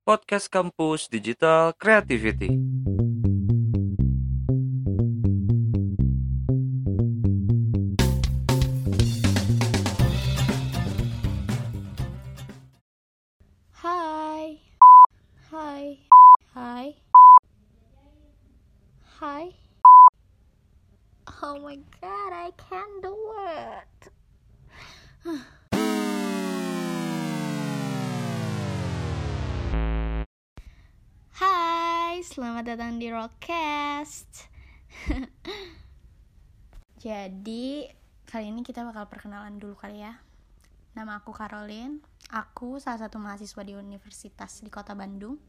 Podcast Kampus Digital Creativity. Hai. Hai. Hai. Hai. Oh my god, I can do it. selamat datang di Rockcast. Jadi, kali ini kita bakal perkenalan dulu kali ya. Nama aku Caroline. Aku salah satu mahasiswa di universitas di Kota Bandung.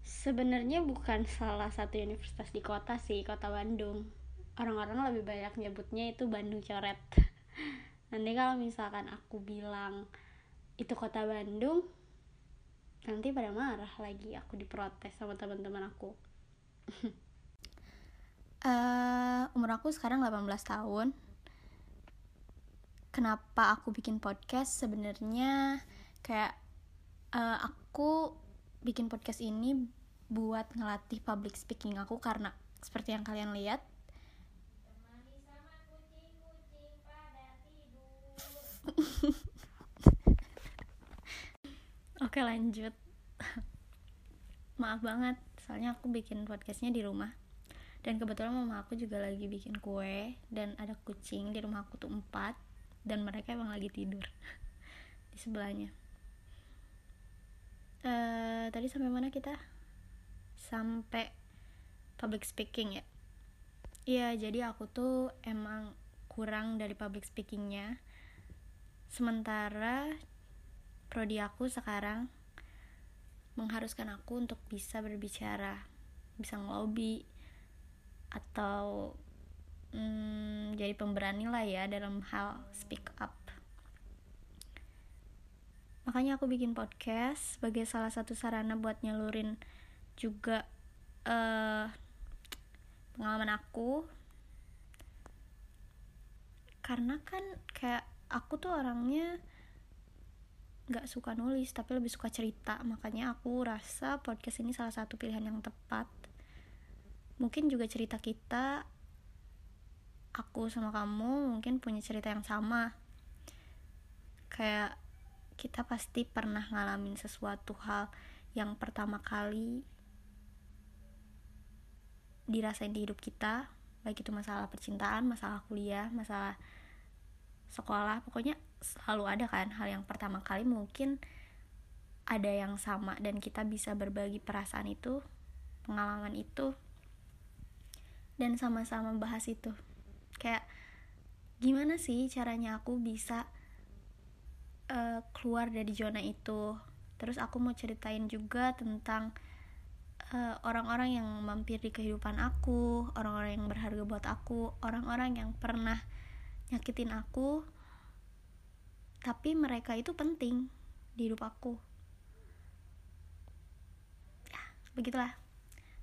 Sebenarnya bukan salah satu universitas di kota sih, kota Bandung. Orang-orang lebih banyak nyebutnya itu Bandung coret. Nanti kalau misalkan aku bilang itu kota Bandung, nanti pada marah lagi aku diprotes sama teman-teman aku. Eh, umur aku sekarang 18 tahun. Kenapa aku bikin podcast? Sebenarnya kayak eh, aku bikin podcast ini buat ngelatih public speaking aku karena seperti yang kalian lihat Oke lanjut. Maaf banget Soalnya aku bikin podcastnya di rumah. Dan kebetulan mama aku juga lagi bikin kue Dan ada kucing di rumah aku tuh empat Dan mereka emang lagi tidur Di sebelahnya. Eh, Tadi sampai mana kita? Sampai public speaking ya? Iya jadi aku tuh emang kurang dari public speakingnya. Sementara prodi aku sekarang mengharuskan aku untuk bisa berbicara, bisa ngelobi atau mm, jadi pemberani lah ya dalam hal speak up. Makanya aku bikin podcast sebagai salah satu sarana buat nyalurin juga eh, pengalaman aku karena kan kayak aku tuh orangnya nggak suka nulis tapi lebih suka cerita. Makanya aku rasa podcast ini salah satu pilihan yang tepat. Mungkin juga cerita kita aku sama kamu mungkin punya cerita yang sama. Kayak kita pasti pernah ngalamin sesuatu hal yang pertama kali dirasain di hidup kita baik itu masalah percintaan masalah kuliah masalah sekolah pokoknya selalu ada kan hal yang pertama kali mungkin ada yang sama dan kita bisa berbagi perasaan itu pengalaman itu dan sama-sama bahas itu. Kayak gimana sih caranya aku bisa uh, keluar dari zona itu? Terus aku mau ceritain juga tentang uh, orang-orang yang mampir di kehidupan aku orang-orang yang berharga buat aku orang-orang yang pernah nyakitin aku tapi mereka itu penting di hidup aku. Ya begitulah.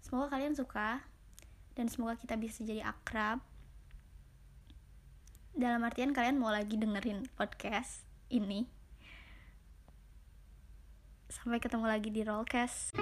Semoga kalian suka dan semoga kita bisa jadi akrab. Dalam artian kalian mau lagi dengerin podcast ini. Sampai ketemu lagi di Rollcast